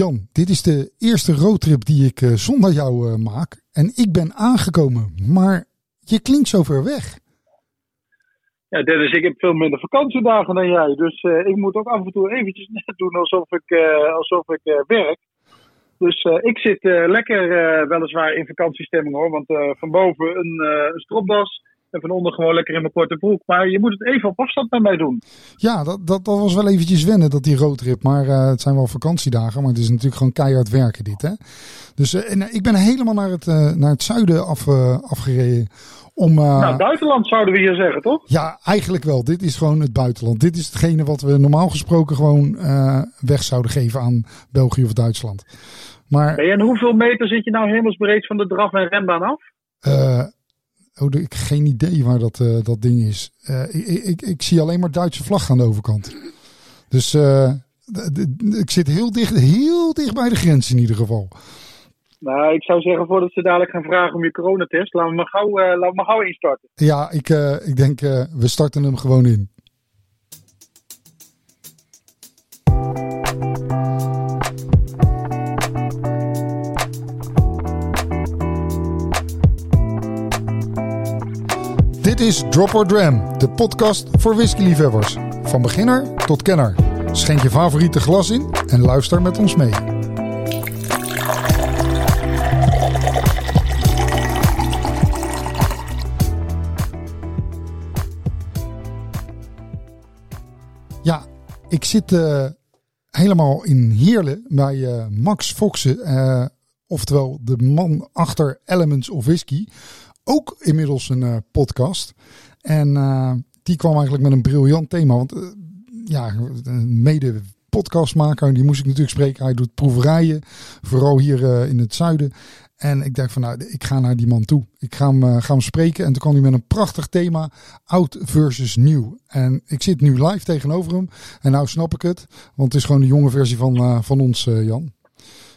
Jan, dit is de eerste roadtrip die ik uh, zonder jou uh, maak. En ik ben aangekomen, maar je klinkt zo ver weg. Ja, Dennis, ik heb veel minder vakantiedagen dan jij. Dus uh, ik moet ook af en toe eventjes net doen alsof ik, alsof ik werk. Dus ik zit lekker weliswaar in vakantiestemming hoor. Want van boven een, een stropdas en van onder gewoon lekker in mijn korte broek. Maar je moet het even op afstand met mij doen. Ja, dat, dat, dat was wel eventjes wennen, dat die roadtrip. Maar uh, het zijn wel vakantiedagen, maar het is natuurlijk gewoon keihard werken dit. Hè? Dus uh, en, ik ben helemaal naar het, uh, naar het zuiden af, afgereden. Om, nou, buitenland zouden we hier zeggen, toch? Ja, eigenlijk wel. Dit is gewoon het buitenland. Dit is hetgene wat we normaal gesproken gewoon weg zouden geven aan België of Duitsland. Maar, en hoeveel meter zit je nou hemelsbreed van de draf- en renbaan af? Oh, ik heb geen idee waar dat, uh, dat ding is. Uh, ik, ik, ik, zie alleen maar Duitse vlag aan de overkant. Dus uh, ik zit heel dicht, heel dicht bij de grens in ieder geval. Nou, ik zou zeggen, voordat ze dadelijk gaan vragen om je coronatest, laten we maar gauw, laten we maar gauw instarten. Ja, ik, ik denk, we starten hem gewoon in. Is Drop or Dram, de podcast voor whiskyliefhebbers. Van beginner tot kenner. Schenk je favoriete glas in en luister met ons mee. Ja, ik zit uh, helemaal in Heerlen bij uh, Max Foxen. Uh, oftewel de man achter Elements of Whisky ook inmiddels een uh, podcast. En uh, die kwam eigenlijk met een briljant thema. Want uh, ja, een mede podcastmaker, die moest ik natuurlijk spreken. Hij doet proeverijen, vooral hier in het zuiden. En ik dacht van nou, ik ga naar die man toe. Ik ga hem, ga hem spreken. En toen kwam hij met een prachtig thema, oud versus nieuw. En ik zit nu live tegenover hem. En nou snap ik het, want het is gewoon de jonge versie van, van ons, Jan.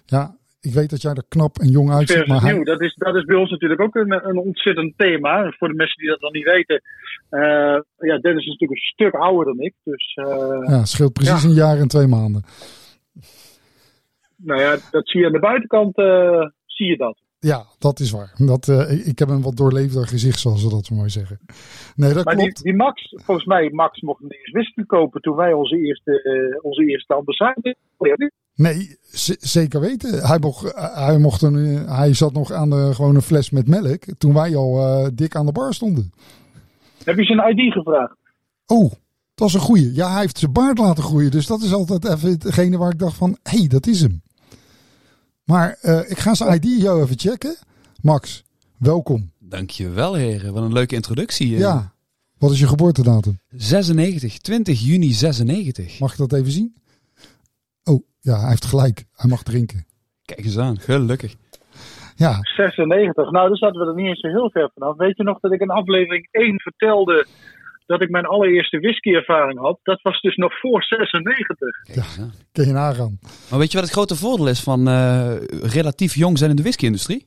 Ja, ik weet dat jij er knap en jong uitziet. Maar hij... dat, is, dat is bij ons natuurlijk ook een, een ontzettend thema. Voor de mensen die dat dan niet weten. Uh, ja, Dennis is natuurlijk een stuk ouder dan ik. Dus, uh, ja, scheelt precies ja. een jaar en twee maanden. Nou ja, dat zie je aan de buitenkant. Uh, zie je dat. Ja, dat is waar. Dat, uh, ik heb een wat doorleefder gezicht, zoals ze dat zo mooi zeggen. Nee, dat maar klopt. Die, die, Max, volgens mij, Max mocht niet eens whisky kopen toen wij onze eerste, uh, onze eerste ambassade Nee, zeker weten. Hij mocht, hij, mocht een, hij zat nog aan de, gewoon een fles met melk toen wij al uh, dik aan de bar stonden. Heb je zijn ID gevraagd? Oh, dat is een goeie. Ja, hij heeft zijn baard laten groeien. Dus dat is altijd even hetgene waar ik dacht van, hé, hey, dat is hem. Maar uh, ik ga zijn ID jou even checken. Max, welkom. Dankjewel heren, wat een leuke introductie. Ja, wat is je geboortedatum? 96, 20 juni 96. Mag ik dat even zien? Oh, ja, hij heeft gelijk. Hij mag drinken. Kijk eens aan, gelukkig. Ja. 96, nou daar zaten we er niet eens zo heel ver vanaf. Weet je nog dat ik in aflevering 1 vertelde dat ik mijn allereerste whisky-ervaring had? Dat was dus nog voor 96. Ja, kun je nagaan. Maar weet je wat het grote voordeel is van uh, relatief jong zijn in de whisky-industrie?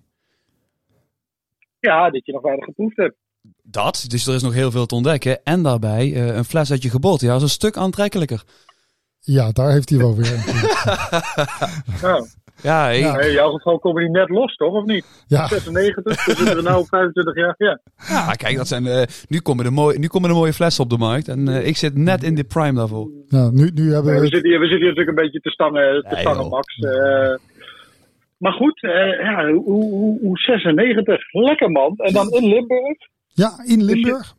Ja, dat je nog weinig geproefd hebt. Dat, dus er is nog heel veel te ontdekken. En daarbij, uh, een fles uit je geboortejaar is een stuk aantrekkelijker. Ja, daar heeft hij wel weer een. ja. Ja, ik... ja, in jouw geval komen die net los, toch? Of niet? Ja. 96, dus zitten we nou op 25 jaar. Ja, ja kijk, dat zijn, uh, nu, komen de mooie, nu komen de mooie flessen op de markt. En uh, ik zit net in de prime daarvoor. Ja, nu, nu hebben nee, we, zitten hier, we zitten hier natuurlijk een beetje te stangen, te stangen Max. Uh, maar goed, ja, hoe, hoe, hoe 96. Lekker man. En dan in Limburg. Ja, in Limburg.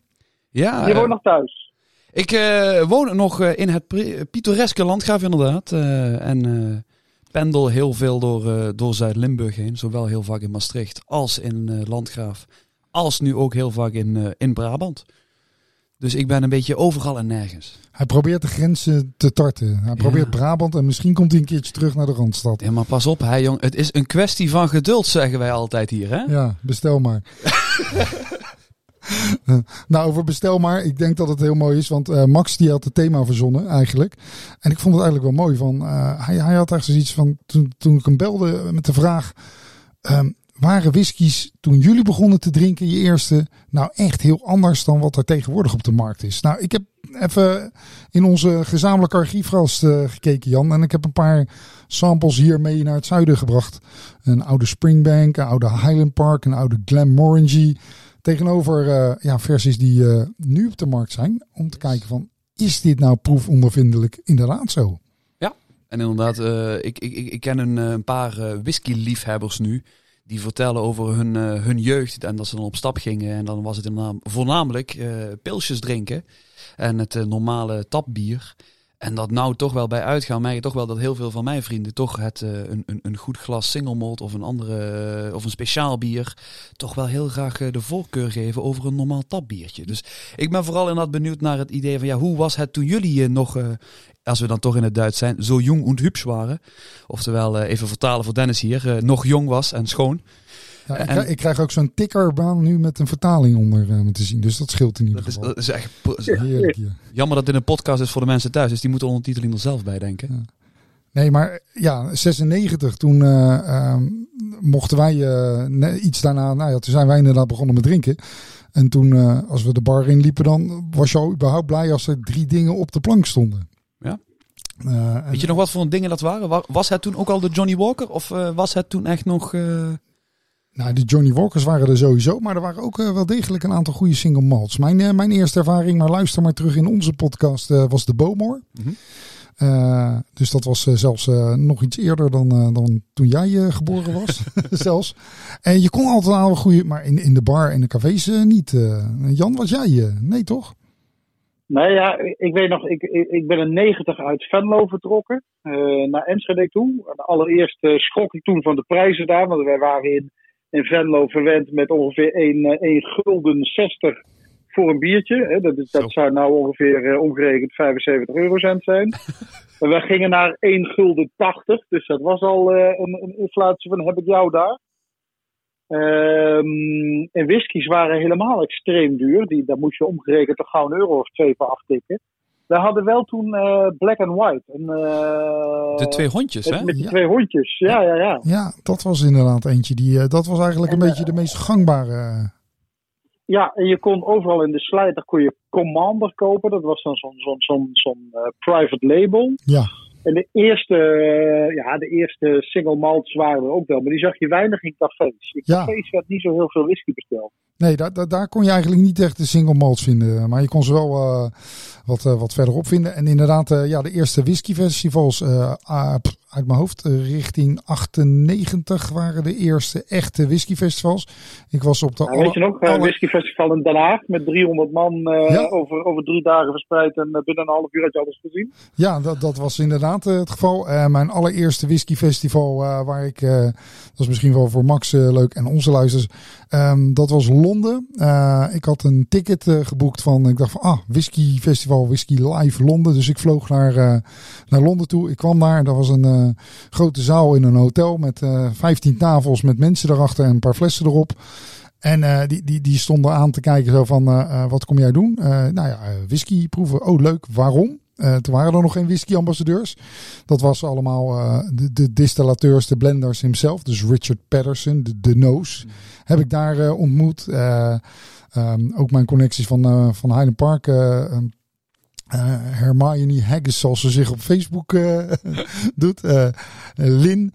Ja. Je woont nog thuis. Ik uh, woon nog in het pittoreske landgraaf inderdaad. Uh, en pendel heel veel door, door Zuid-Limburg heen. Zowel heel vaak in Maastricht als in Landgraaf. Als nu ook heel vaak in, in Brabant. Dus ik ben een beetje overal en nergens. Hij probeert de grenzen te tarten. Hij probeert ja. Brabant en misschien komt hij een keertje terug naar de Randstad. Ja, maar pas op, hè, jong. Het is een kwestie van geduld, zeggen wij altijd hier. Hè? Ja, bestel maar. nou, over bestel maar. Ik denk dat het heel mooi is, want uh, Max die had het thema verzonnen eigenlijk. En ik vond het eigenlijk wel mooi. Van, uh, hij, hij had echt zoiets van, toen, toen ik hem belde met de vraag, um, waren whiskies toen jullie begonnen te drinken, je eerste, nou echt heel anders dan wat er tegenwoordig op de markt is? Nou, ik heb even in onze gezamenlijke archiefgast uh, gekeken, Jan. En ik heb een paar samples hier mee naar het zuiden gebracht. Een oude Springbank, een oude Highland Park, een oude Glenmorangie. Tegenover uh, ja, versies die uh, nu op de markt zijn. Om te kijken van, is dit nou proefondervindelijk inderdaad zo? Ja, en inderdaad, uh, ik, ik, ik ken een, een paar whisky-liefhebbers nu die vertellen over hun, hun jeugd en dat ze dan op stap gingen. En dan was het inderdaad voornamelijk pilsjes drinken en het normale tapbier. En dat nou toch wel bij uitgaan, merk je toch wel dat heel veel van mijn vrienden toch het een, een, een goed glas single malt of een andere of een speciaal bier toch wel heel graag de voorkeur geven over een normaal tapbiertje. Dus ik ben vooral inderdaad benieuwd naar het idee van ja, hoe was het toen jullie nog als we dan toch in het Duits zijn, zo jong en hübsch waren. Oftewel, even vertalen voor Dennis hier, nog jong was en schoon. Ja, ik, krijg, ik, krijg ook zo'n tikkerbaan nu met een vertaling onder uh, te zien. Dus dat scheelt in ieder dat geval. Is, dat is echt heerlijk. Ja. Jammer dat dit een podcast is voor de mensen thuis. Dus die moeten ondertiteling er zelf bij denken. Ja. Nee, maar ja, 96, toen uh, uh, mochten wij uh, iets daarna, nou ja, toen zijn wij inderdaad begonnen met drinken. En toen, als we de bar in liepen, dan was je al überhaupt blij als er drie dingen op de plank stonden. Ja. Uh, Weet je nog wat voor dingen dat waren? Was het toen ook al de Johnny Walker? Of uh, was het toen echt nog... Nou, de Johnny Walkers waren er sowieso. Maar er waren ook wel degelijk een aantal goede single malts. Mijn, mijn eerste ervaring, maar luister maar terug in onze podcast, was de Bowmore. Mm -hmm. dus dat was zelfs nog iets eerder dan, dan toen jij geboren was. zelfs. En je kon altijd al een goede... Maar in, in de bar en de cafés niet. Jan, was jij? nee, toch? Nee, ja, ik weet nog, ik, ik ben in 90 uit Venlo vertrokken uh, naar Enschede toe. Allereerst uh, schrok ik toen van de prijzen daar, want wij waren in, in Venlo verwend met ongeveer 1, 1 gulden 60 voor een biertje. Hè. Dat, is, dat zou nou ongeveer uh, omgerekend 75 eurocent zijn. en wij gingen naar 1 gulden 80, dus dat was al een, een inflatie van heb ik jou daar. Um, en whiskies waren helemaal extreem duur. Die, daar moest je omgerekend toch gauw een euro of twee voor aftikken. We hadden wel toen uh, Black and White. En, uh, de twee hondjes, hè? Met die ja. twee hondjes, ja, ja, ja. Ja, dat was inderdaad eentje. Die, uh, dat was eigenlijk een en, beetje de meest gangbare. Ja, en je kon overal in de slijter kon je Commander kopen. Dat was dan zo'n zo'n zo'n zo'n private label. Ja. En de eerste, ja, de eerste single malts waren er ook wel. Maar die zag je weinig in cafés. In Ja. cafés werd niet zo heel veel whisky besteld. Nee, daar, daar, daar kon je eigenlijk niet echt de single malts vinden. Maar je kon ze wel uh, wat, uh, wat verderop vinden. En inderdaad, uh, ja, de eerste whiskyfestivals uit mijn hoofd, richting 98 waren de eerste echte whiskyfestivals. Ik was op de... Ja, weet je nog, alle... whiskyfestival in Den Haag met 300 man ja. over, over drie dagen verspreid. En binnen een half uur had je alles gezien. Ja, dat, dat was inderdaad het geval. mijn allereerste whiskyfestival waar ik, dat is misschien wel voor Max leuk en onze luisters, um, dat was Londen. Uh, ik had een ticket uh, geboekt van, ik dacht van, ah, whisky festival, whisky live Londen. Dus ik vloog naar, uh, naar Londen toe. Ik kwam daar, dat was een grote zaal in een hotel met 15 tafels met mensen erachter en een paar flessen erop. En die, die, die stonden aan te kijken zo van, wat kom jij doen? nou ja, whisky proeven. Oh, leuk. Waarom? Uh, toen waren er nog geen whisky-ambassadeurs. Dat was allemaal uh, de, de, distillateurs, de blenders himself. Dus Richard Patterson, de, de Noos, mm. heb ik daar uh, ontmoet. Um, ook mijn connecties van, van Highland Park. Um, Hermione Haggis, zoals ze zich op Facebook doet. Lin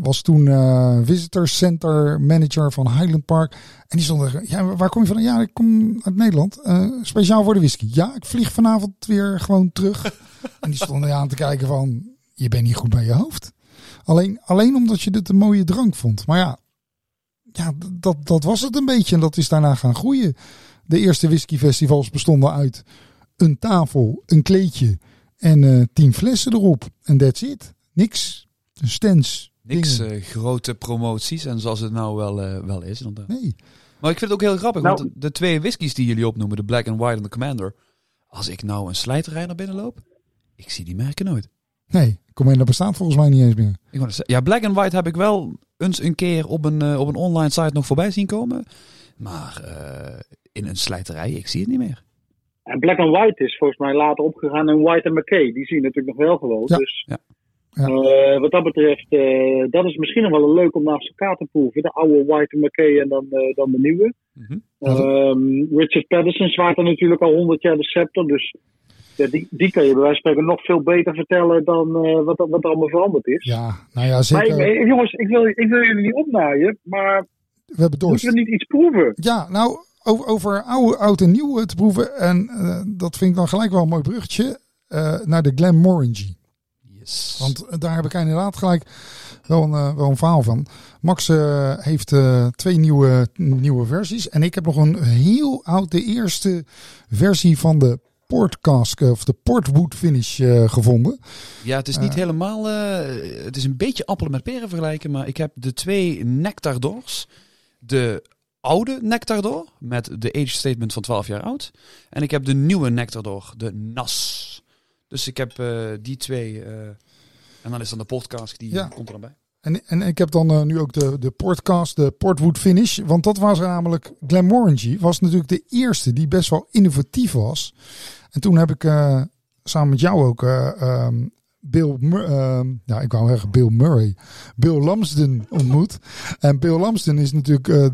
was toen Visitor Center Manager van Highland Park. En die stond er, ja, waar kom je van? Ja, ik kom uit Nederland. Speciaal voor de whisky. Ja, ik vlieg vanavond weer gewoon terug. en die stonden aan te kijken van, je bent niet goed bij je hoofd. Alleen, alleen omdat je dit een mooie drank vond. Maar ja, ja dat, dat was het een beetje. En dat is daarna gaan groeien. De eerste whiskyfestivals bestonden uit een tafel, een kleedje en uh, tien flessen erop. En that's it. Niks. Een stens. Niks uh, grote promoties en zoals het nou wel, uh, wel is. Inderdaad. Nee. Maar ik vind het ook heel grappig, nou, want de twee whiskies die jullie opnoemen, de Black and White en de Commander. Als ik nou een slijterij naar binnen loop, ik zie die merken nooit. Nee, Commander bestaat volgens mij niet eens meer. Ik ja, Black and White heb ik wel eens een keer op een, uh, op een online site nog voorbij zien komen. Maar uh, in een slijterij, ik zie het niet meer. En Black and White is volgens mij later opgegaan in White and McKay. Die zie je natuurlijk nog wel gewoon. Ja. Dus ja. Ja. Eh, wat dat betreft, eh, dat is misschien nog wel leuk om naast elkaar te proeven. De oude White McKay en dan, eh, dan de nieuwe. Mhm. Ehm, Richard Patterson zwaait er natuurlijk al 100 jaar de scepter. Dus ja, die, die kan je bij wijze van spreken nog veel beter vertellen dan eh, wat, wat er allemaal veranderd is. Ja, nou ja, Maar zeker. ik- eh, jongens, ik wil, ik wil jullie niet opnaaien, maar We hebben dorst. moeten we niet iets proeven? Ja, nou, over, over oude, oud en nieuw te proeven. En eh, dat vind ik dan gelijk wel een mooi bruggetje. eh, naar de Glenmorangie. Yes. Want eh, daar heb ik inderdaad gelijk wel een, wel een verhaal van. Max heeft twee nieuwe, nieuwe versies. En ik heb nog een heel oud, de eerste versie van de Portcask, of de Portwood finish gevonden. Ja, het is niet helemaal. het is een beetje appelen met peren vergelijken. Maar ik heb de twee Nectardors. De oude Nectardor met de age statement van 12 jaar oud. En ik heb de nieuwe Nectardor, de NAS. Dus ik heb eh, die twee. eh, en dan is dan de podcast die Ja. komt er dan bij. En, en ik heb dan eh, nu ook de, de Portcast, de Portwood finish. Want dat was namelijk, Glenmorangie was natuurlijk de eerste die best wel innovatief was. En toen heb ik samen met jou ook eh, ehm, Bill, ja, ik wou zeggen Bill Murray, Bill Lamsden ontmoet. En Bill Lamsden is natuurlijk eh,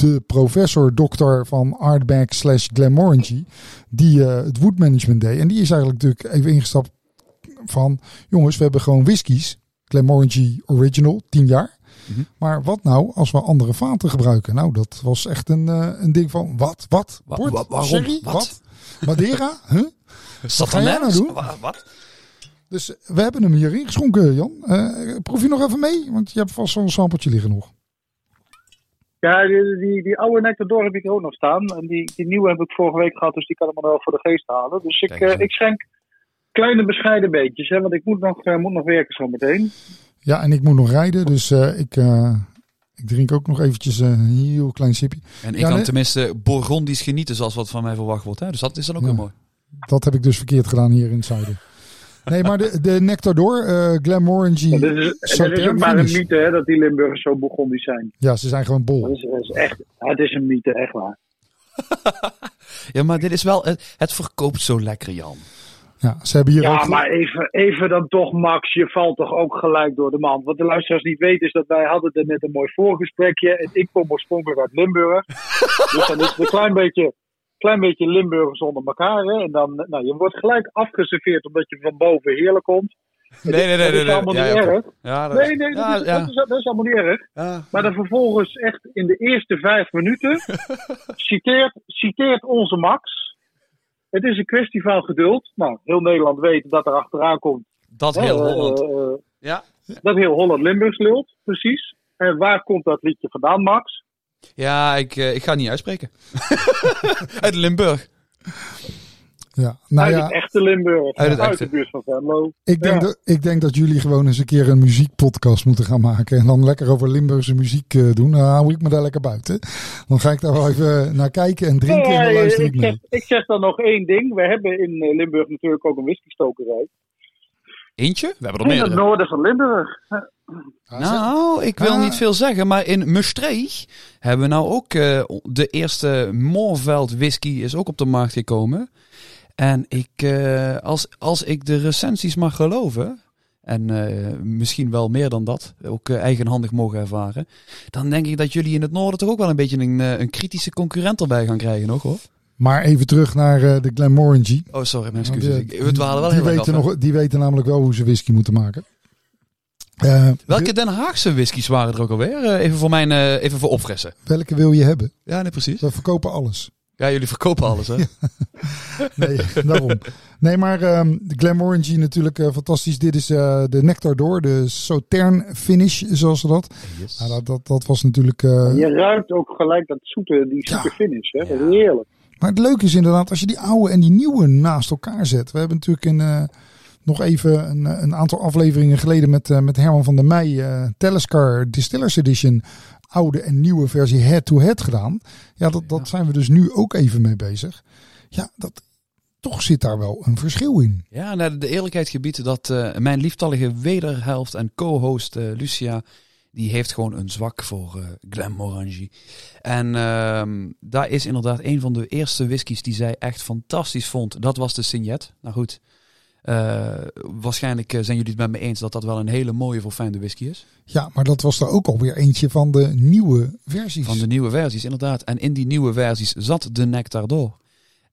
de professor, dokter van Artback slash Glenmorangie, die eh, het woodmanagement deed. En die is eigenlijk natuurlijk even ingestapt van, jongens, we hebben gewoon whiskies. Glenmorangie Original, 10 jaar. Mhm. Maar wat nou als we andere vaten gebruiken? Nou, dat was echt een, eh, een ding van, wat, wat, Wa- Port? wa- waarom? Sherry? Wat? Wat? Madeira? Huh? Wat ga jij nou doen? Wat? Dus we hebben hem hier ingeschonken, Jan. Eh, proef je nog even mee? Want je hebt vast wel een sampletje liggen nog. Ja, die, die, die oude Nectador heb ik ook nog staan. En die, die nieuwe heb ik vorige week gehad, dus die kan ik me wel voor de geest halen. Dus ik, eh, ik schenk kleine bescheiden beetjes, hè, want ik moet nog, eh, moet nog werken zo meteen. Ja, en ik moet nog rijden, dus eh, ik, eh, ik drink ook nog eventjes een heel klein sipje. En ik Ja, kan nee. tenminste Bourgondisch genieten zoals wat van mij verwacht wordt. Hè? Dus dat is dan ook Ja. wel mooi. Dat heb ik dus verkeerd gedaan hier in het zuiden. Nee, maar de, de Nectador, eh Glenmorangie, Ja, dat is, dat is Sautern ook maar een mythe hè, dat die Limburgers zo Bourgondisch zijn. Ja, ze zijn gewoon Dat bol. is, dat is echt, het is een mythe, echt waar. Ja, maar dit is wel. Het, het verkoopt zo lekker, Jan. Ja, ze hebben hier Ja, ook... maar even, even dan toch, Max. Je valt toch ook gelijk door de mand. Wat de luisteraars niet weten is dat wij hadden er net een mooi voorgesprekje. En ik kom oorspronkelijk uit Limburg. dus dan is het een klein beetje, klein beetje Limburgers onder elkaar. Hè? En dan, nou, je wordt gelijk afgeserveerd omdat je van boven heerlijk komt. Nee, nee, dat is allemaal niet ja, erg. Ja, dat- Nee, nee, dat, ja, is, ja. Dat, is, dat is allemaal niet erg. Maar dan vervolgens echt in de eerste vijf minuten citeert, citeert onze Max. Het is een kwestie van geduld. Nou, heel Nederland weet dat er achteraan komt. Dat heel eh, Holland. eh, Ja. dat heel Holland Limburgs lult, precies. En waar komt dat liedje vandaan, Max? Ja, ik, eh, ik ga het niet uitspreken. Uit Limburg. Ja, nou uit ja, het echte Limburg. Uit het uit echte. de buurt van Venlo. ik denk, Ja. dat, ik denk dat jullie gewoon eens een keer een muziekpodcast moeten gaan maken. En dan lekker over Limburgse muziek eh, doen. Dan hou ik me daar lekker buiten. Dan ga ik daar wel even naar kijken en drinken en dan Nee, luister ik ik, zeg, mee. ik zeg dan nog één ding. We hebben in eh, Limburg natuurlijk ook een whiskystokerij. Eentje? We hebben er In het noorden van Limburg. Nou, ik wil Ah. niet veel zeggen, maar in Maastricht hebben we nou ook eh, de eerste Moorveld whisky is ook op de markt gekomen. En ik, eh, als, als ik de recensies mag geloven, en eh, misschien wel meer dan dat, ook eigenhandig mogen ervaren, dan denk ik dat jullie in het noorden toch ook wel een beetje een, een kritische concurrent erbij gaan krijgen nog hoor. Maar even terug naar de Glenmorangie. Oh, sorry, mijn excuses. Ik- We dwalen wel die heel weten, af, nog, die weten namelijk wel hoe ze whisky moeten maken. Eh, Welke Den Haagse whiskies waren er ook alweer? Eh, even voor mijn, eh, even voor opfressen. welke wil je hebben? Ja, nee, precies. We verkopen alles. Ja, jullie verkopen alles, hè? Nee, daarom. Nee, maar ehm, de Glenmorangie natuurlijk eh, fantastisch. Dit is eh, de Nectar Door, de Sautern finish, zoals ze dat. Yes. Nou, dat, dat. Dat was natuurlijk... eh, Je ruikt ook gelijk dat zoete, die zoete Ja. finish. Hè? Ja. Dat is heerlijk. Maar het leuke is inderdaad, als je die oude en die nieuwe naast elkaar zet. We hebben natuurlijk in, eh, nog even een, een aantal afleveringen geleden met, eh, met Herman van der Meij... eh Telescar Distillers Edition, oude en nieuwe versie head-to-head gedaan. Ja, dat, dat zijn we dus nu ook even mee bezig. Ja, dat, toch zit daar wel een verschil in. Ja, nou, de eerlijkheid gebiedt dat eh, mijn lieftallige wederhelft en co-host eh, Lucia, die heeft gewoon een zwak voor eh Glenmorangie. En ehm, daar is inderdaad een van de eerste whiskies die zij echt fantastisch vond. Dat was de Signet. Nou goed, Uh, waarschijnlijk zijn jullie het met me eens dat dat wel een hele mooie voor fijne whisky is. Ja, maar dat was er ook alweer eentje van de nieuwe versies. Van de nieuwe versies, inderdaad. En in die nieuwe versies zat de Nectar door.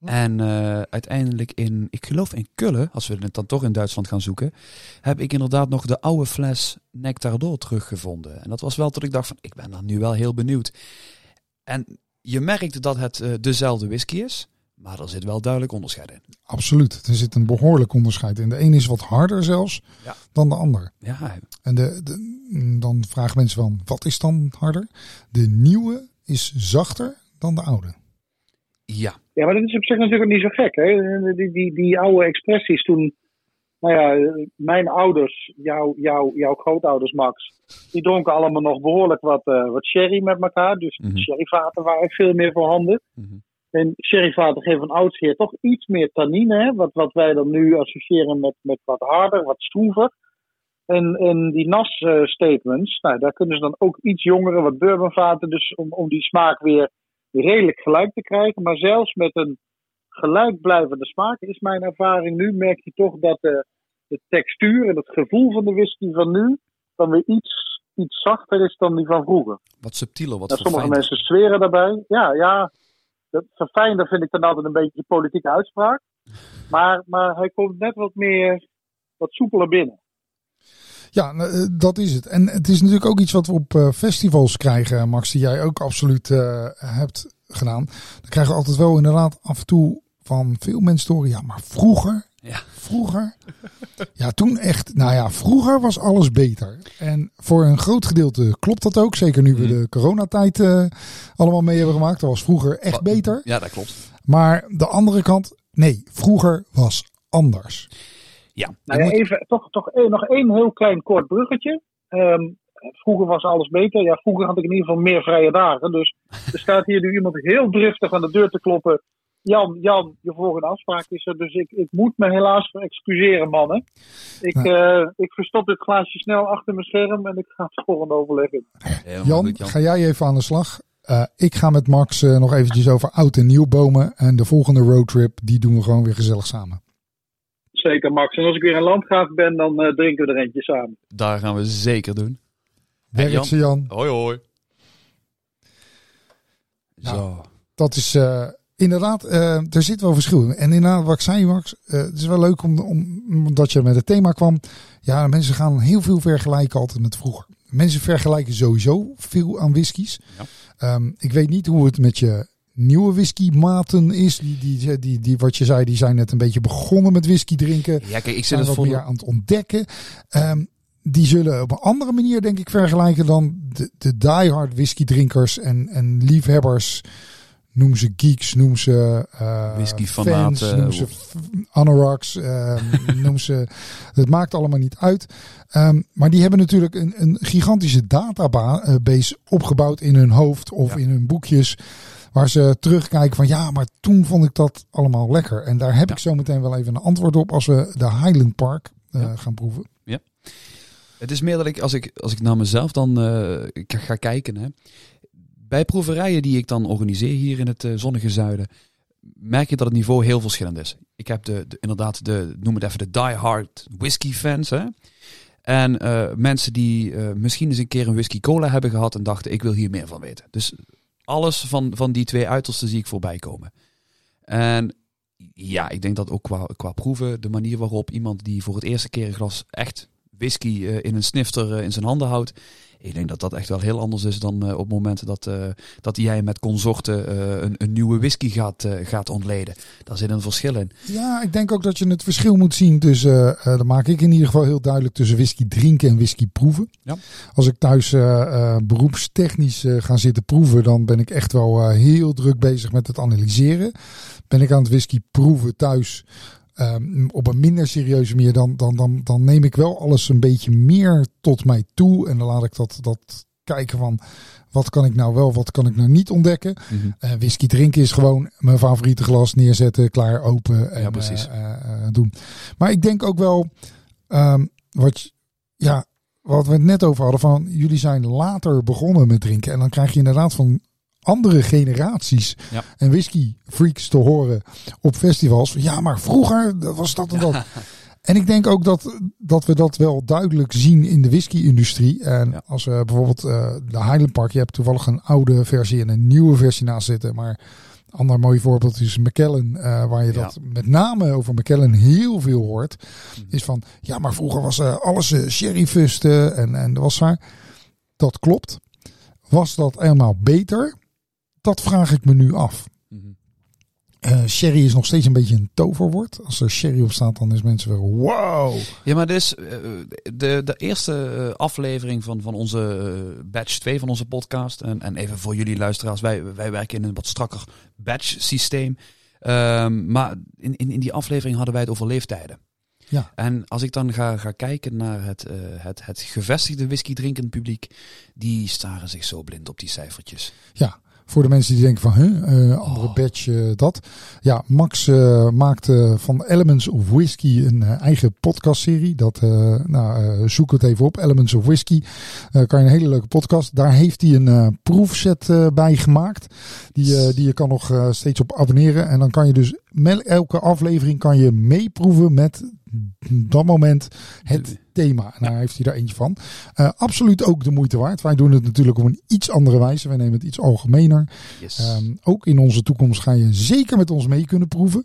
En uh, uiteindelijk in, ik geloof in Kullen, als we het dan toch in Duitsland gaan zoeken, heb ik inderdaad nog de oude fles Nectar door teruggevonden. En dat was wel tot ik dacht van, ik ben dan nu wel heel benieuwd. En je merkt dat het uh, dezelfde whisky is, maar er zit wel duidelijk onderscheid in. Absoluut, er zit een behoorlijk onderscheid in. De een is wat harder zelfs ja. dan de ander. Ja. En de, de, dan vragen mensen van, wat is dan harder? De nieuwe is zachter dan de oude. Ja. Ja, maar dat is op zich natuurlijk niet zo gek. Hè? Die, die, die oude expressies toen. Nou ja, mijn ouders, jouw jou, jouw grootouders Max, die dronken allemaal nog behoorlijk wat, uh, wat sherry met elkaar. Dus Mhm. sherryvaten waren veel meer voorhanden. Mhm. En sherryvaten geven van oudsher toch iets meer tannine, hè? Wat, wat wij dan nu associëren met, met wat harder, wat stroever. En, en die NAS-statements, nou, daar kunnen ze dan ook iets jongere, wat bourbonvaten, dus om, om die smaak weer redelijk gelijk te krijgen. Maar zelfs met een gelijkblijvende smaak is mijn ervaring nu, merk je toch dat de, de textuur en het gevoel van de whisky van nu dan weer iets, iets zachter is dan die van vroeger. Wat subtieler, wat Nou, sommige mensen zweren daarbij. Ja, ja. Dat verfijnder vind ik dan altijd een beetje politieke uitspraak. Maar, maar hij komt net wat meer, wat soepeler binnen. Ja, nou, eh, dat is het. En het is natuurlijk ook iets wat we op eh, festivals krijgen, Max, die jij ook absoluut eh, hebt gedaan. Dan krijgen we altijd wel inderdaad af en toe van veel mensen horen, ja, maar vroeger, Ja. vroeger, ja, toen echt, nou ja, vroeger was alles beter. En voor een groot gedeelte klopt dat ook, zeker nu we Mhm. de coronatijd eh, allemaal mee hebben gemaakt. Dat was vroeger echt beter. Ja, dat klopt. Maar de andere kant, nee, vroeger was anders. Ja. Nou ja, moet- even, toch, toch nog één heel klein kort bruggetje. Ehm, vroeger was alles beter. Ja, vroeger had ik in ieder geval meer vrije dagen. Dus er staat hier nu iemand heel driftig aan de deur te kloppen. Jan, Jan, je volgende afspraak is er. Dus ik, ik moet me helaas excuseren, mannen. Ik, eh, ik verstop dit glaasje snel achter mijn scherm en ik ga het volgende overleggen. Jan, goed, Jan. ga jij even aan de slag? Eh, ik ga met Max eh, nog eventjes over oud en nieuw bomen. En de volgende roadtrip, die doen we gewoon weer gezellig samen. Zeker, Max. En als ik weer in landgraaf ben, dan eh, drinken we er eentje samen. Daar gaan we zeker doen. Werk Jan? ze Jan. Hoi hoi. Nou, Zo. Dat is eh, inderdaad, eh, er zit wel verschil in. En inderdaad, wat ik zei Max, eh, het is wel leuk om, om, omdat je met het thema kwam. Ja, mensen gaan heel veel vergelijken altijd met vroeger. Mensen vergelijken sowieso veel aan whiskies. Ja. Ehm, ik weet niet hoe het met je nieuwe whiskymaten is. Die, die, die, die, wat je zei, die zijn net een beetje begonnen met whisky drinken. Ja, kijk, ik zit het voor... meer aan het ontdekken. Ehm, die zullen op een andere manier, denk ik, vergelijken dan de, de diehard whisky drinkers en, en liefhebbers. Noem ze geeks, noem ze uh, fans, noem ze anoraks, ehm, noem ze. Het maakt allemaal niet uit. Ehm, maar die hebben natuurlijk een, een gigantische database opgebouwd in hun hoofd of Ja. in hun boekjes. Waar ze terugkijken van ja, maar toen vond ik dat allemaal lekker. En daar heb Ja. ik zo meteen wel even een antwoord op als we de Highland Park eh, Ja. gaan proeven. Het is meer dat ik, als ik, als ik naar mezelf dan eh, ga kijken. Hè, bij proeverijen die ik dan organiseer hier in het eh, zonnige zuiden, merk je dat het niveau heel verschillend is. Ik heb de, de- inderdaad de, noem het even de die-hard whisky fans. Hè? En eh, mensen die eh, misschien eens een keer een whisky cola hebben gehad en dachten, ik wil hier meer van weten. Dus alles van, van die twee uitersten zie ik voorbij komen. En ja, ik denk dat ook qua, qua proeven, de manier waarop iemand die voor het eerste keer een glas echt whisky eh, in een snifter eh, in zijn handen houdt. Ik denk dat dat echt wel heel anders is dan eh, op het moment dat, dat jij met consorten een, een nieuwe whisky gaat, gaat ontleden. Daar zit een verschil in. Ja, ik denk ook dat je het verschil moet zien tussen, dat maak ik in ieder geval heel duidelijk, tussen whisky drinken en whisky proeven. Ja. Als ik thuis beroepstechnisch ga zitten proeven, dan ben ik echt wel heel druk bezig met het analyseren. Ben ik aan het whisky proeven thuis ehm, op een minder serieuze manier, dan, dan, dan, dan neem ik wel alles een beetje meer tot mij toe. En dan laat ik dat, dat kijken van wat kan ik nou wel, wat kan ik nou niet ontdekken. Eh, whisky drinken is gewoon mijn favoriete glas neerzetten, klaar, open en Ja, precies. eh, eh, doen. Maar ik denk ook wel, ehm, wat, ja, wat we het net over hadden, van jullie zijn later begonnen met drinken. En dan krijg je inderdaad van andere generaties Ja. en whisky freaks te horen op festivals. Ja, maar vroeger was dat en dat. En ik denk ook dat, dat we dat wel duidelijk zien in de whisky-industrie. En Ja. als we bijvoorbeeld eh, de Highland Park, je hebt toevallig een oude versie en een nieuwe versie naast zitten. Maar een ander mooi voorbeeld is McKellen, eh, waar je Ja. dat met name over McKellen heel veel hoort. Mhm. Is van, ja, maar vroeger was eh, alles sherryfusten en, en dat was waar. Dat klopt. Was dat helemaal beter? Dat vraag ik me nu af. Mhm. Eh, sherry is nog steeds een beetje een toverwoord. Als er sherry op staat, dan is mensen weer wow. Ja, maar dus eh, de, de eerste eh, aflevering van, van onze batch 2 van onze podcast. En, en even voor jullie luisteraars, wij, wij werken in een wat strakker batch systeem. Ehm, maar in, in, in die aflevering hadden wij het over leeftijden. Ja. En als ik dan ga, ga kijken naar het, het, het gevestigde whisky drinkend publiek, die staren zich zo blind op die cijfertjes. Ja, voor de mensen die denken van, huh, eh, andere Oh. batch, eh, dat. Ja, Max eh, maakte van Elements of Whisky een eigen podcastserie. Dat, nou, zoek het even op, Elements of Whisky. Eh, kan je een hele leuke podcast. Daar heeft hij een proefset bij gemaakt. Die, die je kan nog steeds op abonneren. En dan kan je dus met elke aflevering kan je meeproeven met dat moment het thema. En daar heeft hij daar eentje van. Eh, absoluut ook de moeite waard. Wij doen het natuurlijk op een iets andere wijze. Wij nemen het iets algemener. Yes. Ehm, ook in onze toekomst ga je zeker met ons mee kunnen proeven.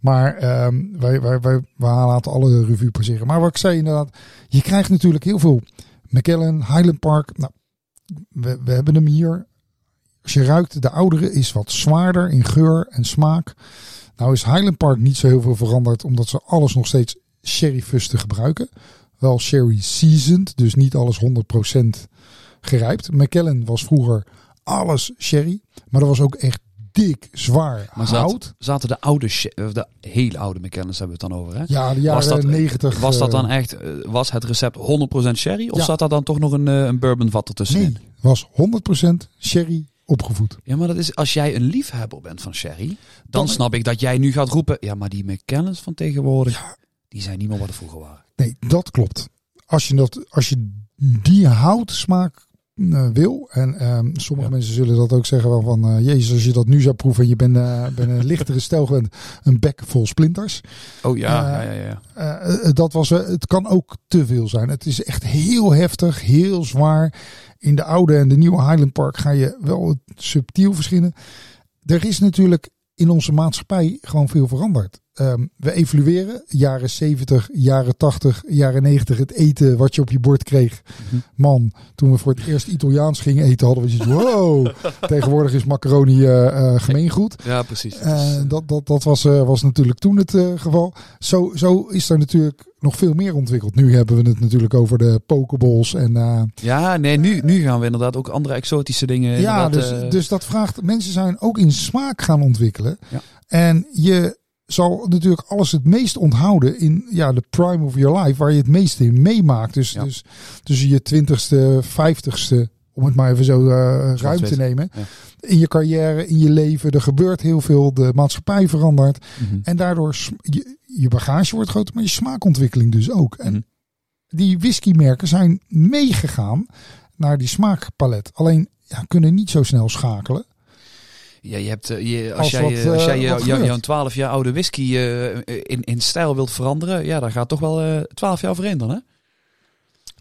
Maar ehm, wij, wij, wij, wij laten alle revue passeren. Maar wat ik zei inderdaad, je krijgt natuurlijk heel veel McKellen, Highland Park. Nou, we, we hebben hem hier. Als je ruikt, de oudere is wat zwaarder in geur en smaak. Nou is Highland Park niet zo heel veel veranderd, omdat ze alles nog steeds sherryfusten gebruiken. Wel sherry seasoned, dus niet alles 100% gerijpt. McKellen was vroeger alles sherry, maar dat was ook echt dik, zwaar Maar hout. Zaten de oude, of de hele oude McKennens hebben we het dan over, hè? Ja, de Was jaren dat- 90. Was dat eh, dan echt, eh, was het recept 100% sherry? Of Ja. zat daar dan toch nog een, eh, een bourbon vat ertussenin? Nee, was 100% sherry opgevoed. Ja, maar dat is, als jij een liefhebber bent van sherry, dan, Dan- snap ik dat jij nu gaat roepen, ja, maar die McKellens van tegenwoordig, die zijn niet meer wat er vroeger waren. Nee, dat klopt. Als je, dat, als je die houtsmaak eh, wil, en ehm, sommige Ja. mensen zullen dat ook zeggen wel van, eh, jezus, als je dat nu zou proeven en je bent, eh, een lichtere stijl gewend, een bek vol splinters. Oh ja, ja, ja, ja. Dat was, het kan ook te veel zijn. Het is echt heel heftig, heel zwaar. In de oude en de nieuwe Highland Park ga je wel subtiel verschillen. Er is natuurlijk in onze maatschappij gewoon veel veranderd. Ehm, we evolueren. Jaren 70, jaren 80, jaren 90. Het eten wat je op je bord kreeg. Mhm. Man, toen we voor het eerst Italiaans gingen eten, hadden we zoiets wow. Tegenwoordig is macaroni eh, eh, gemeengoed. Ja, precies. Eh, eh, dat dat, dat was, was natuurlijk toen het geval. Zo, zo is er natuurlijk nog veel meer ontwikkeld. Nu hebben we het natuurlijk over de pokeballs. En, ja, nee, nu, nu gaan we inderdaad ook andere exotische dingen. ja, dus, dus dat vraagt... Mensen zijn ook in smaak gaan ontwikkelen. Ja. En je zal natuurlijk alles het meest onthouden in ja, de prime of your life. Waar je het meeste in meemaakt. Dus, Ja. dus tussen je twintigste, vijftigste... Om het maar even zo eh, ruim te nemen. Ja. In je carrière, in je leven. Er gebeurt heel veel. De maatschappij verandert. mhm. En daardoor je, je bagage wordt groter, maar je smaakontwikkeling dus ook. En Mhm. die whiskymerken zijn meegegaan naar die smaakpalet. Alleen ja, kunnen niet zo snel schakelen. Ja, je hebt, eh, je, als, Als jij, wat, eh, als eh, jij je- jou- jouw 12 jaar oude whisky in, in stijl wilt veranderen, ja, daar gaat toch wel eh 12 jaar overheen dan, hè?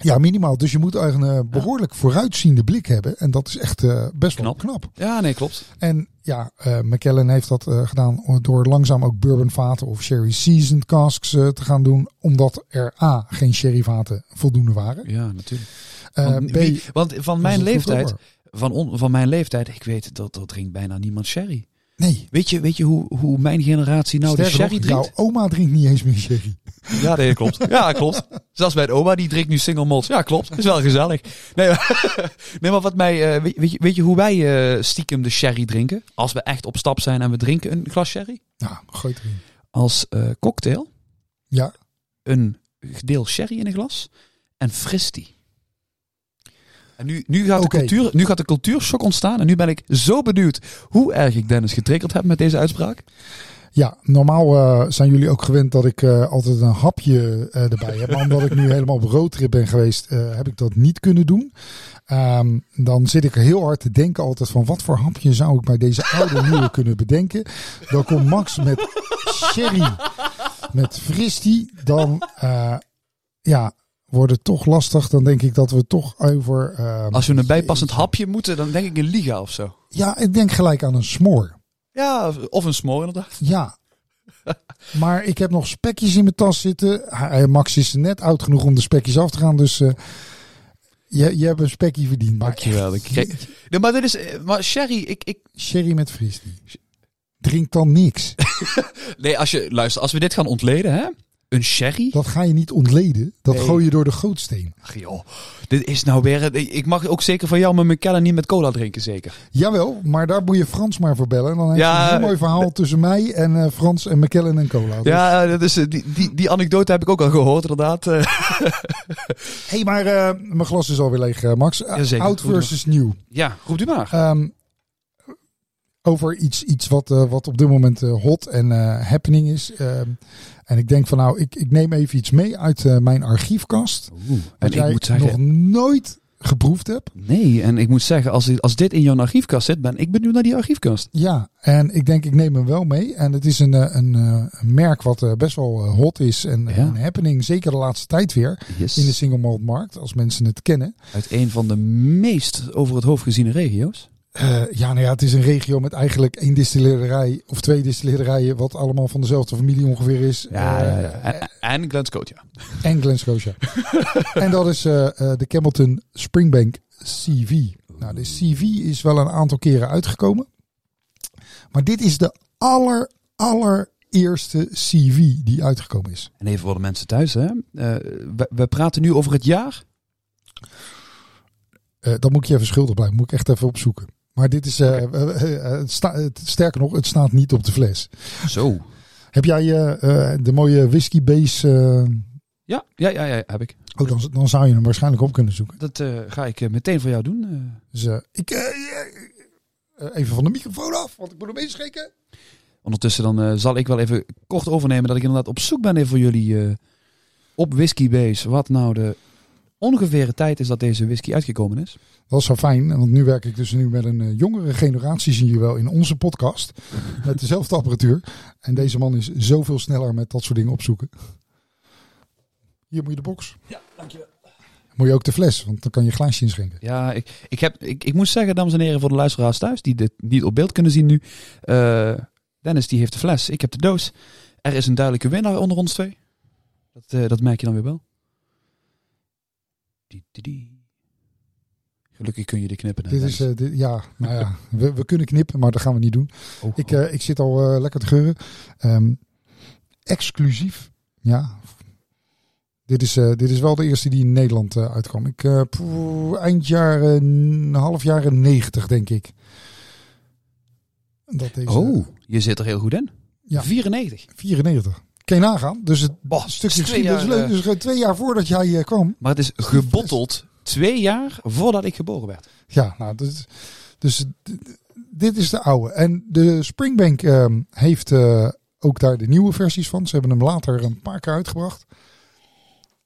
Ja, minimaal. Dus je moet een eh, behoorlijk vooruitziende blik hebben. En dat is echt best wel Knap. Ja, nee, klopt. En ja, eh McKellen heeft dat gedaan door langzaam ook bourbonvaten of sherry seasoned casks te gaan doen. Omdat er A, geen sherryvaten voldoende waren. Ja, natuurlijk. Want, B, want van mijn leeftijd. Van, on- van mijn leeftijd, ik weet dat er drinkt bijna niemand sherry. Nee. Weet je, weet je hoe, hoe mijn generatie nou de sherry nog, drinkt? jouw oma drinkt niet eens meer sherry. Ja, nee, klopt. Ja, klopt. Zelfs bij de oma, die drinkt nu single malt. Ja, klopt. Is wel gezellig. Nee, maar, nee, maar wat mij, eh, weet, weet je, weet je hoe wij eh, stiekem de sherry drinken? Als we echt op stap zijn en we drinken een glas sherry? Ja, gooi het erin. Als eh, cocktail, Ja, een deel sherry in een glas en fristy. En nu, nu, gaat de cultuur, nu gaat de cultuurshock ontstaan. En nu ben ik zo benieuwd hoe erg ik Dennis getriggerd heb met deze uitspraak. Ja, normaal eh, zijn jullie ook gewend dat ik eh, altijd een hapje eh, erbij heb. Maar omdat ik nu helemaal op roadtrip ben geweest, heb ik dat niet kunnen doen. Ehm, dan zit ik heel hard te denken altijd van wat voor hapje zou ik bij deze oude nieuwe kunnen bedenken. Dan komt Max met sherry met fristie, dan ja, wordt het toch lastig. Dan denk ik dat we toch over... Uh, Als we een bijpassend hapje moeten, dan denk ik een liga of zo. Ja, ik denk gelijk aan een smoor. Ja, of een smoor inderdaad. Ja. maar ik heb nog spekjes in mijn tas zitten. Max is net oud genoeg om de spekjes af te gaan, dus... Uh, je, je hebt een spekje verdiend. Maar Dankjewel. Ik nee, maar dit is... Maar sherry, ik... ik... Sherry met fristie. Drink dan niks. nee, als je... Luister, als we dit gaan ontleden, hè? Een sherry? Dat ga je niet ontleden. Dat nee. gooi je door de gootsteen. Ach joh, dit is nou weer... Ik mag ook zeker van jou met McKellen niet met cola drinken, zeker? Jawel, maar daar moet je Frans maar voor bellen. Dan heb je een heel mooi verhaal tussen mij en uh, Frans en McKellen en cola. Dus. Ja, dat is, die, die, die anekdote heb ik ook al gehoord, inderdaad. Hé, hey, maar uh, mijn glas is alweer leeg, uh, Max. Ja, Oud versus nieuw. Ja, roept u maar. Um, over iets, iets wat, uh, wat op dit moment uh, hot en uh, happening is. en ik denk van nou, ik, ik neem even iets mee uit mijn archiefkast. Oeh, en ik moet zeggen, nog nooit geproefd heb. Nee, en ik moet zeggen, als, als dit in jouw archiefkast zit, ben ik benieuwd naar die archiefkast. Ja, en ik denk ik neem hem wel mee. En het is een, een, een merk wat best wel hot is en ja. een happening, zeker de laatste tijd weer, yes. in de single malt markt, als mensen het kennen. Uit een van de meest over het hoofd geziene regio's. Uh, ja, nou ja, het is een regio met eigenlijk één distillerij of twee distillerijen, wat allemaal van dezelfde familie ongeveer is. Ja, uh, ja, ja. En, en Glen Scotia. En Glen Scotia. en dat is uh, de Campbellton Springbank CV. Nou, de CV is wel een aantal keren uitgekomen. Maar dit is de aller, allereerste CV die uitgekomen is. En even voor de mensen thuis, hè. We, we, praten nu over het jaar. dan moet ik je even schuldig blijven. Moet ik echt even opzoeken. Maar dit is, uh, het sta, het, sterker nog, het staat niet op de fles. Zo. Heb jij de mooie whisky base? Ja, ja, ja, ja, heb ik. Oh, dan, dan zou je hem waarschijnlijk op kunnen zoeken. Dat ga ik meteen voor jou doen. Dus ik, even van de microfoon af, want ik moet hem inschenken. Ondertussen dan zal ik wel even kort overnemen dat ik inderdaad op zoek ben even voor jullie op whisky base. Wat nou de ongeveer tijd is dat deze whisky uitgekomen is. Dat is zo fijn, want nu werk ik dus nu met een uh, jongere generatie, zie je wel, in onze podcast. met dezelfde apparatuur. En deze man is zoveel sneller met dat soort dingen opzoeken. Hier moet je de box. Ja, dankjewel. Moet je ook de fles, want dan kan je glaasje inschenken. Ja, ik, ik, heb, ik, ik moet zeggen, dames en heren, voor de luisteraars thuis, die dit niet op beeld kunnen zien nu. Uh, Dennis die heeft de fles, ik heb de doos. Er is een duidelijke winnaar onder ons twee. Dat, uh, dat merk je dan weer wel. Gelukkig kun je de knippen. Dit is, uh, dit, ja, nou ja, we, we, kunnen knippen, maar dat gaan we niet doen. Oh, ik, uh, ik zit al uh, lekker te geuren. Um, exclusief, ja. Dit is, dit is wel de eerste die in Nederland uitkwam. Ik, poeh, eind jaren, half jaren negentig, denk ik. Dat deze, oh, je zit er heel goed in. Ja, 94. 94. Kan je nagaan? Dus het bah, stukje geschiedenis is leuk. Dus twee jaar voordat jij kwam. Maar het is gebotteld twee jaar voordat ik geboren werd. Ja, nou, dus, dus dit is de oude. En de Springbank uh, heeft uh, ook daar de nieuwe versies van. Ze hebben hem later een paar keer uitgebracht.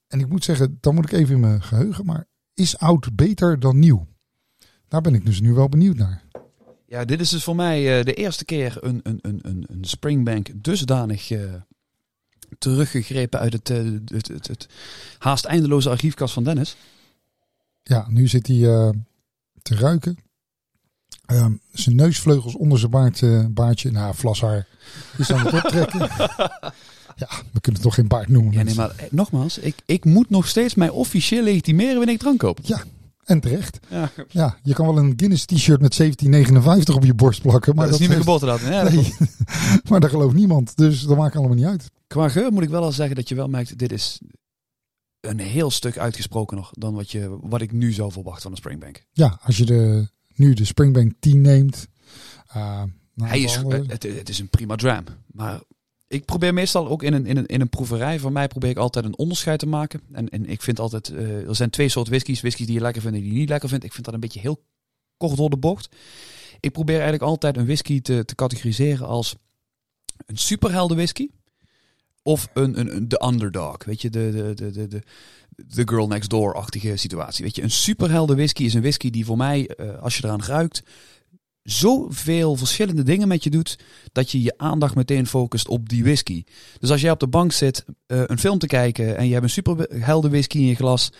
En ik moet zeggen, dan moet ik even in mijn geheugen. Maar is oud beter dan nieuw? Daar ben ik dus nu wel benieuwd naar. Ja, dit is dus voor mij uh, de eerste keer een, een, een, een, een Springbank dusdanig uh, teruggegrepen uit het, uh, het, het, het, haast eindeloze archiefkast van Dennis. Ja, nu zit hij uh, te ruiken. Uh, zijn neusvleugels onder zijn baard, uh, baardje, nou, vlashaar, is aan het optrekken. ja, we kunnen het toch geen baard noemen. Ja, nee, maar nogmaals, ik, ik moet nog steeds mij officieel legitimeren wanneer ik drank koop. Ja, en terecht. Ja. ja, je kan wel een Guinness t-shirt met 1759 op je borst plakken. Maar dat, dat is niet meer geboortedatum. Ja, nee, maar daar gelooft niemand. Dus dat maakt allemaal niet uit. Qua geur moet ik wel al zeggen dat je wel merkt, dit is een heel stuk uitgesprokener dan wat, je, wat ik nu zou verwachten van een Springbank. Ja, als je de, nu de Springbank 10 neemt. Uh, Hij is, het, het, is een prima dram. Maar ik probeer meestal ook in een, in, een, in een proeverij, voor mij probeer ik altijd een onderscheid te maken. En, en ik vind altijd, uh, er zijn twee soorten whiskies. Whiskies die je lekker vindt en die je niet lekker vindt. Ik vind dat een beetje heel kort door de bocht. Ik probeer eigenlijk altijd een whisky te, te categoriseren als een superhelden whisky. Of een, een, de underdog, weet je, de, de, de, de, de, girl next door-achtige situatie. Weet je, een superhelden whisky is een whisky die voor mij, uh, als je eraan ruikt, zoveel verschillende dingen met je doet, dat je je aandacht meteen focust op die whisky. Dus als jij op de bank zit uh, een film te kijken en je hebt een superhelden whisky in je glas,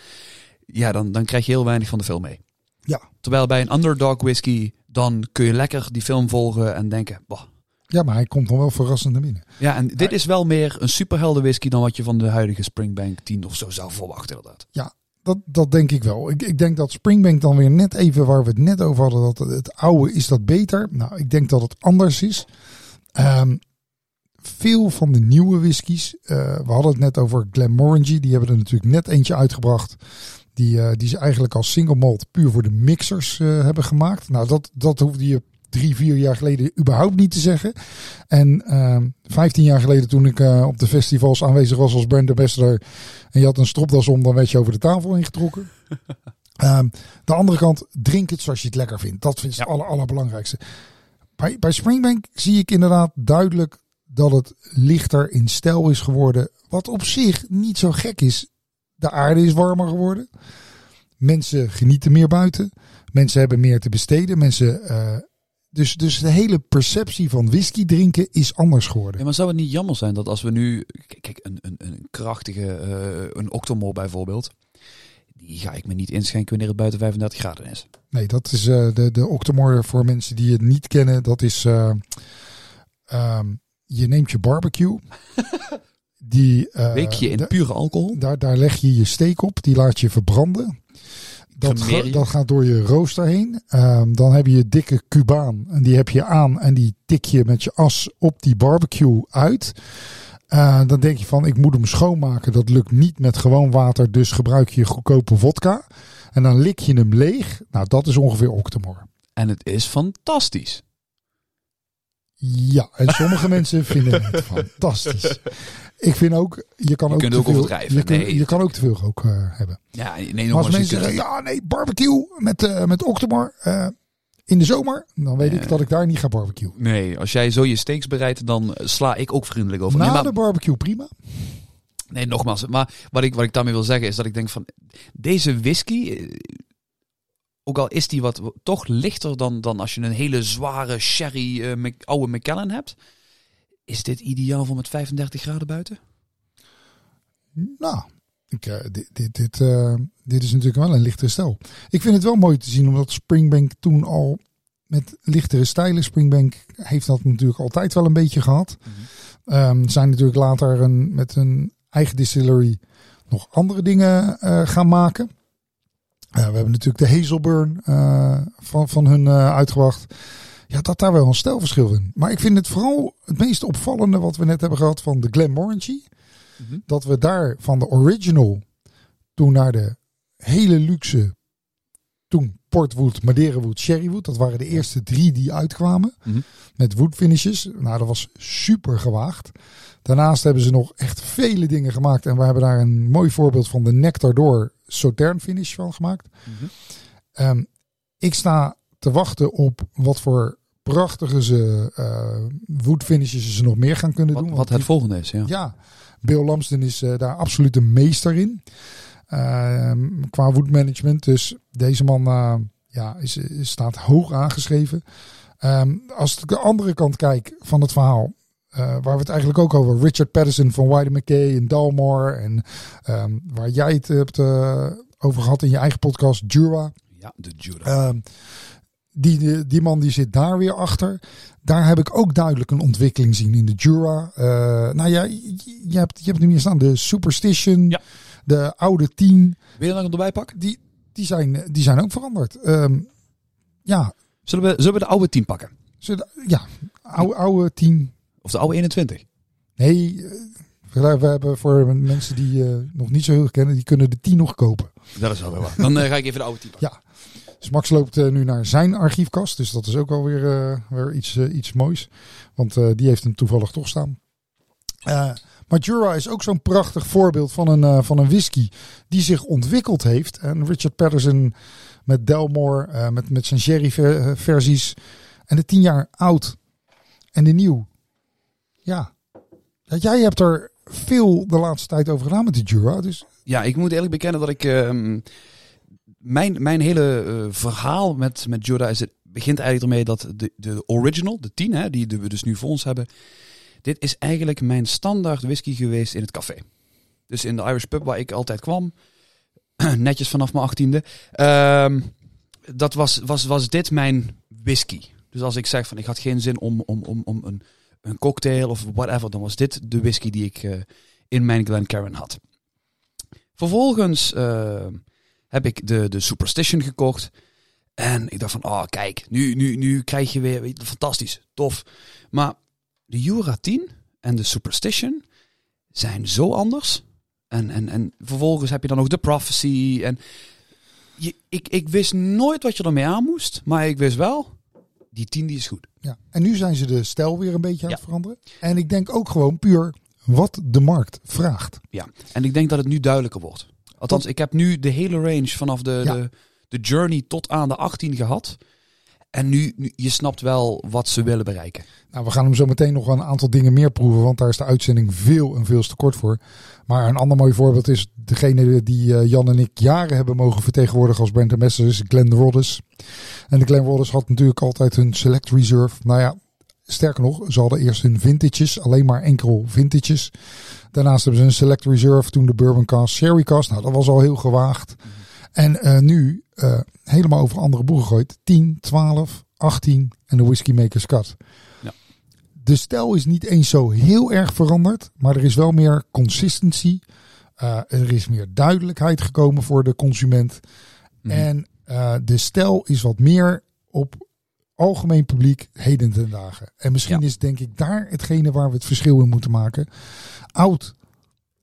ja, dan, dan krijg je heel weinig van de film mee. Ja. Terwijl bij een underdog whisky, dan kun je lekker die film volgen en denken, bah. Ja, maar hij komt nog wel verrassend naar binnen. Ja, en dit is wel meer een superhelden whisky dan wat je van de huidige Springbank 10 of zo zou verwachten inderdaad. Ja, dat, dat denk ik wel. Ik, ik denk dat Springbank dan weer net even waar we het net over hadden, dat het oude is dat beter. Nou, ik denk dat het anders is. Um, veel van de nieuwe whiskies, uh, we hadden het net over Glenmorangie, die hebben er natuurlijk net eentje uitgebracht. Die, uh, die ze eigenlijk als single malt puur voor de mixers uh, hebben gemaakt. Nou, dat, dat hoefde je drie, vier jaar geleden überhaupt niet te zeggen. En uh, vijftien jaar geleden toen ik uh, op de festivals aanwezig was als brand ambassador en je had een stropdas om, dan werd je over de tafel ingetrokken. um, de andere kant, drink het zoals je het lekker vindt. Dat is het aller, allerbelangrijkste. Bij, bij Springbank zie ik inderdaad duidelijk dat het lichter in stijl is geworden. Wat op zich niet zo gek is. De aarde is warmer geworden. Mensen genieten meer buiten. Mensen hebben meer te besteden. Mensen uh, dus, dus de hele perceptie van whisky drinken is anders geworden. Ja, maar zou het niet jammer zijn dat als we nu... Kijk, een, een, een krachtige... Uh, een Octomore bijvoorbeeld. Die ga ik me niet inschenken wanneer het buiten 35 graden is. Nee, dat is uh, de, de Octomore voor mensen die het niet kennen. Dat is... Uh, um, je neemt je barbecue. die, Week je in pure alcohol? Daar, daar leg je je steek op. Die laat je verbranden. Dat, ga, dat, gaat door je rooster heen. Um, dan heb je je dikke kubaan. En die heb je aan. En die tik je met je as op die barbecue uit. Uh, dan denk je van, ik moet hem schoonmaken. Dat lukt niet met gewoon water. Dus gebruik je goedkope vodka. En dan lik je hem leeg. Nou, dat is ongeveer Octomore. En het is fantastisch. Ja, en sommige mensen vinden het fantastisch. Ik vind ook, je kan je ook, te ook veel, overdrijven. Je, kun, nee. je kan ook te veel rook uh, hebben. Ja, nee, maar als mensen zeggen, ja nee, barbecue met, uh, met Octomore uh, in de zomer, dan weet ik dat ik daar niet ga barbecue. Nee, als jij zo je steaks bereidt, dan sla ik ook vriendelijk over. Na nee, maar, de barbecue prima. nee, nogmaals. Maar wat ik, wat ik daarmee wil zeggen is dat ik denk van... Deze whisky, eh, ook al is die wat toch lichter dan, dan als je een hele zware sherry eh, Mc- oude Macallan hebt... Is dit ideaal voor met 35 graden buiten? Nou, ik, uh, dit, dit, dit, uh, dit is natuurlijk wel een lichtere stijl. Ik vind het wel mooi te zien, omdat Springbank toen al met lichtere stijlen. Springbank heeft dat natuurlijk altijd wel een beetje gehad. Mm -hmm. um, zijn natuurlijk later een, met een eigen distillery nog andere dingen gaan maken. We hebben natuurlijk de Hazelburn van, van hun uitgebracht. Ja, dat daar wel een stijlverschil in. Maar ik vind het vooral het meest opvallende wat we net hebben gehad van de Glenmorangie. Mm -hmm. Dat we daar van de original toen naar de hele luxe, toen Portwood, Madeirawood, Sherrywood. Dat waren de eerste drie die uitkwamen. Mm -hmm. Met wood finishes. Nou, dat was super gewaagd. Daarnaast hebben ze nog echt vele dingen gemaakt. En we hebben daar een mooi voorbeeld van de Nectar Door Sautern finish van gemaakt. Mm -hmm. um, ik sta te wachten op wat voor prachtige ze uh, wood finishes ze nog meer gaan kunnen wat, doen. Wat het die, volgende is, ja. Ja, Bill Lamsden is uh, daar absoluut een meester in. Uh, qua wood management. Dus deze man uh, ja, is, is, staat hoog aangeschreven. Um, als ik de andere kant kijk van het verhaal. Uh, waar we het eigenlijk ook over Richard Patterson van Wilder McKay en Dalmore. En um, waar jij het hebt uh, over gehad in je eigen podcast, Jura. Ja, de Jura. Um, die, die, die, man die zit daar weer achter. Daar heb ik ook duidelijk een ontwikkeling zien in de Jura. Uh, nou ja, je, je, hebt, je hebt nu meer staan. De Superstition, ja. De oude 10. Wil je nog erbij pakken? Die, die, zijn, die zijn ook veranderd. Um, ja. Zullen we, zullen we de oude 10 pakken? Zullen, ja, oude, oude 10. Of de oude 21? Nee, we hebben voor mensen die uh, nog niet zo heel kennen, die kunnen de 10 nog kopen. Dat is wel waar. Dan uh, ga ik even de oude 10 pakken. Ja. Dus Max loopt uh, nu naar zijn archiefkast. Dus dat is ook alweer weer iets, iets moois. Want die heeft hem toevallig toch staan. Maar Jura is ook zo'n prachtig voorbeeld van een, van een whisky die zich ontwikkeld heeft. En Richard Patterson met Delmore, met, met zijn sherry ver, versies. En de tien jaar oud en de nieuw. Ja. Jij hebt er veel de laatste tijd over gedaan met de Jura. Dus... Ja, ik moet eerlijk bekennen dat ik... Uh, mijn, mijn hele verhaal met, met Jura is het begint eigenlijk ermee dat de, de original, de 10, hè, die we dus nu voor ons hebben. Dit is eigenlijk mijn standaard whisky geweest in het café. Dus in de Irish pub waar ik altijd kwam. Netjes vanaf mijn achttiende. Ehm dat was, was, was dit mijn whisky. Dus als ik zeg van ik had geen zin om, om, om, om een, een cocktail of whatever, dan was dit de whisky die ik uh, in mijn Glencairn had. Vervolgens uh, heb ik de, de Superstition gekocht. En ik dacht van, oh kijk, nu, nu, nu krijg je weer, fantastisch, tof. Maar de Jura 10 en de Superstition zijn zo anders. En, en, en vervolgens heb je dan nog de Prophecy. En je, ik, ik wist nooit wat je ermee aan moest. Maar ik wist wel, die 10 die is goed. Ja, en nu zijn ze de stijl weer een beetje aan het veranderen. En ik denk ook gewoon puur wat de markt vraagt. Ja, en ik denk dat het nu duidelijker wordt. Althans, ik heb nu de hele range vanaf de, Ja. de, de journey tot aan de 18 gehad. En nu, nu, je snapt wel wat ze willen bereiken. Nou, we gaan hem zo meteen nog een aantal dingen meer proeven, want daar is de uitzending veel en veel te kort voor. Maar een ander mooi voorbeeld is degene die eh, Jan en ik jaren hebben mogen vertegenwoordigen als brand ambassador, is Glenn Roddes. En de Glenn Roddes had natuurlijk altijd hun Select Reserve. Nou ja, sterker nog, ze hadden eerst hun vintages, alleen maar enkel vintages. Daarnaast hebben ze een Select Reserve, toen de Bourbon Cast, Sherry Cast. Nou, dat was al heel gewaagd. En eh, nu eh, helemaal over andere boeren gegooid. 10, 12, 18 en de Whiskey Maker's Cut. Ja. De stijl is niet eens zo heel erg veranderd, maar er is wel meer consistency. Uh, er is meer duidelijkheid gekomen voor de consument. Mhm. En de stijl is wat meer op algemeen publiek heden ten dagen. En misschien Ja. is denk ik daar hetgene waar we het verschil in moeten maken. Oud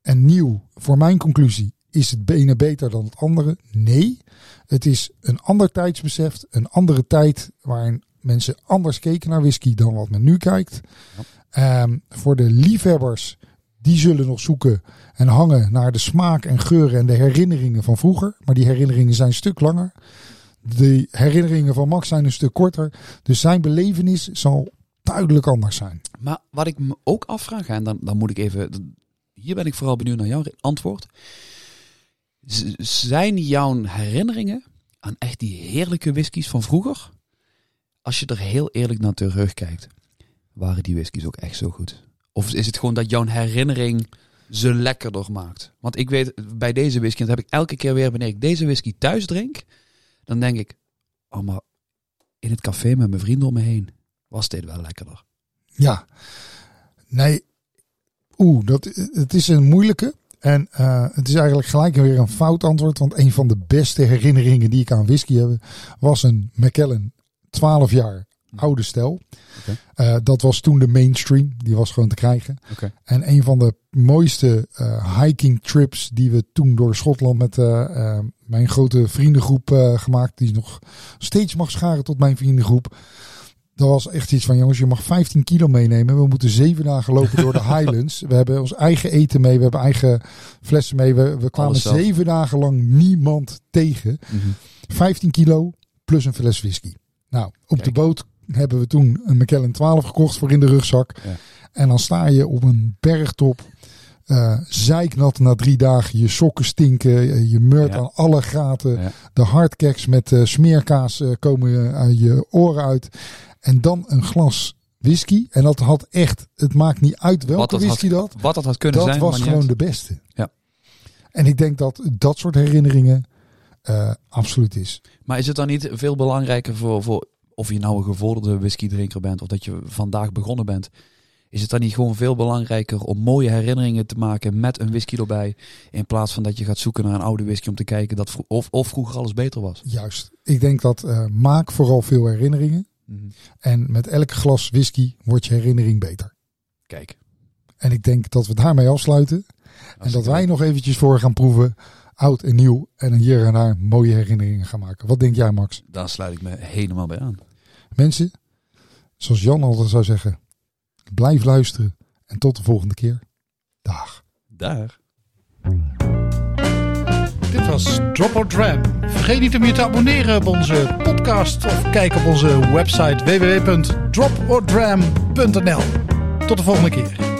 en nieuw, voor mijn conclusie, is het ene beter dan het andere? Nee. Het is een ander tijdsbesef, een andere tijd waarin mensen anders keken naar whisky dan wat men nu kijkt. Ehm, voor de liefhebbers, die zullen nog zoeken en hangen naar de smaak en geuren en de herinneringen van vroeger. Maar die herinneringen zijn een stuk langer. De herinneringen van Max zijn een stuk korter. Dus zijn belevenis zal duidelijk anders zijn. Maar wat ik me ook afvraag, en dan, dan moet ik even. Hier ben ik vooral benieuwd naar jouw antwoord. Zijn jouw herinneringen aan echt die heerlijke whiskies van vroeger? Als je er heel eerlijk naar terugkijkt, waren die whiskies ook echt zo goed? Of is het gewoon dat jouw herinnering ze lekkerder maakt? Want ik weet, bij deze whisky, dat heb ik elke keer weer, wanneer ik deze whisky thuis drink, dan denk ik, oh maar in het café met mijn vrienden om me heen, was dit wel lekkerder. Ja, nee. Oeh, dat, het is een moeilijke. En uh, het is eigenlijk gelijk weer een fout antwoord. Want een van de beste herinneringen die ik aan whisky heb, was een Macallan 12 jaar oude stijl. Uh, dat was toen de mainstream. Die was gewoon te krijgen. En een van de mooiste uh, hiking trips die we toen door Schotland met uh, mijn grote vriendengroep gemaakt. Die nog steeds mag scharen tot mijn vriendengroep. Dat was echt iets van, jongens, je mag 15 kilo meenemen. We moeten zeven dagen lopen door de Highlands. We hebben ons eigen eten mee. We hebben eigen flessen mee. We, we kwamen zeven dagen lang niemand tegen. Mhm. 15 kilo plus een fles whisky. Nou, op Kijk. de boot hebben we toen een Macallan 12 gekocht voor in de rugzak. Ja. En dan sta je op een bergtop. eh zeiknat na drie dagen. Je sokken stinken. Je meurt Ja. aan alle gaten. Ja. De hardcakes met eh, smeerkaas eh, komen aan je oren uit. En dan een glas whisky. En dat had echt, het maakt niet uit welke dat whisky had, dat. Wat dat had kunnen Dat zijn. was maar niet gewoon uit. de beste. Ja. En ik denk dat dat soort herinneringen eh, absoluut is. Maar is het dan niet veel belangrijker voor, voor of je nou een gevorderde whiskydrinker bent of dat je vandaag begonnen bent? Is het dan niet gewoon veel belangrijker om mooie herinneringen te maken met een whisky erbij, in plaats van dat je gaat zoeken naar een oude whisky om te kijken dat of, of vroeger alles beter was? Juist. Ik denk dat eh, maak vooral veel herinneringen. En met elk glas whisky wordt je herinnering beter. Kijk. En ik denk dat we daarmee afsluiten. En dat wij nog eventjes voor gaan proeven. Oud en nieuw. En hier en daar mooie herinneringen gaan maken. Wat denk jij Max? Daar sluit ik me helemaal bij aan. Mensen, zoals Jan altijd zou zeggen. Blijf luisteren. En tot de volgende keer. Dag. Daar. Dit was Drop or Dram. Vergeet niet om je te abonneren op onze podcast of kijk op onze website www.dropordram.nl. Tot de volgende keer.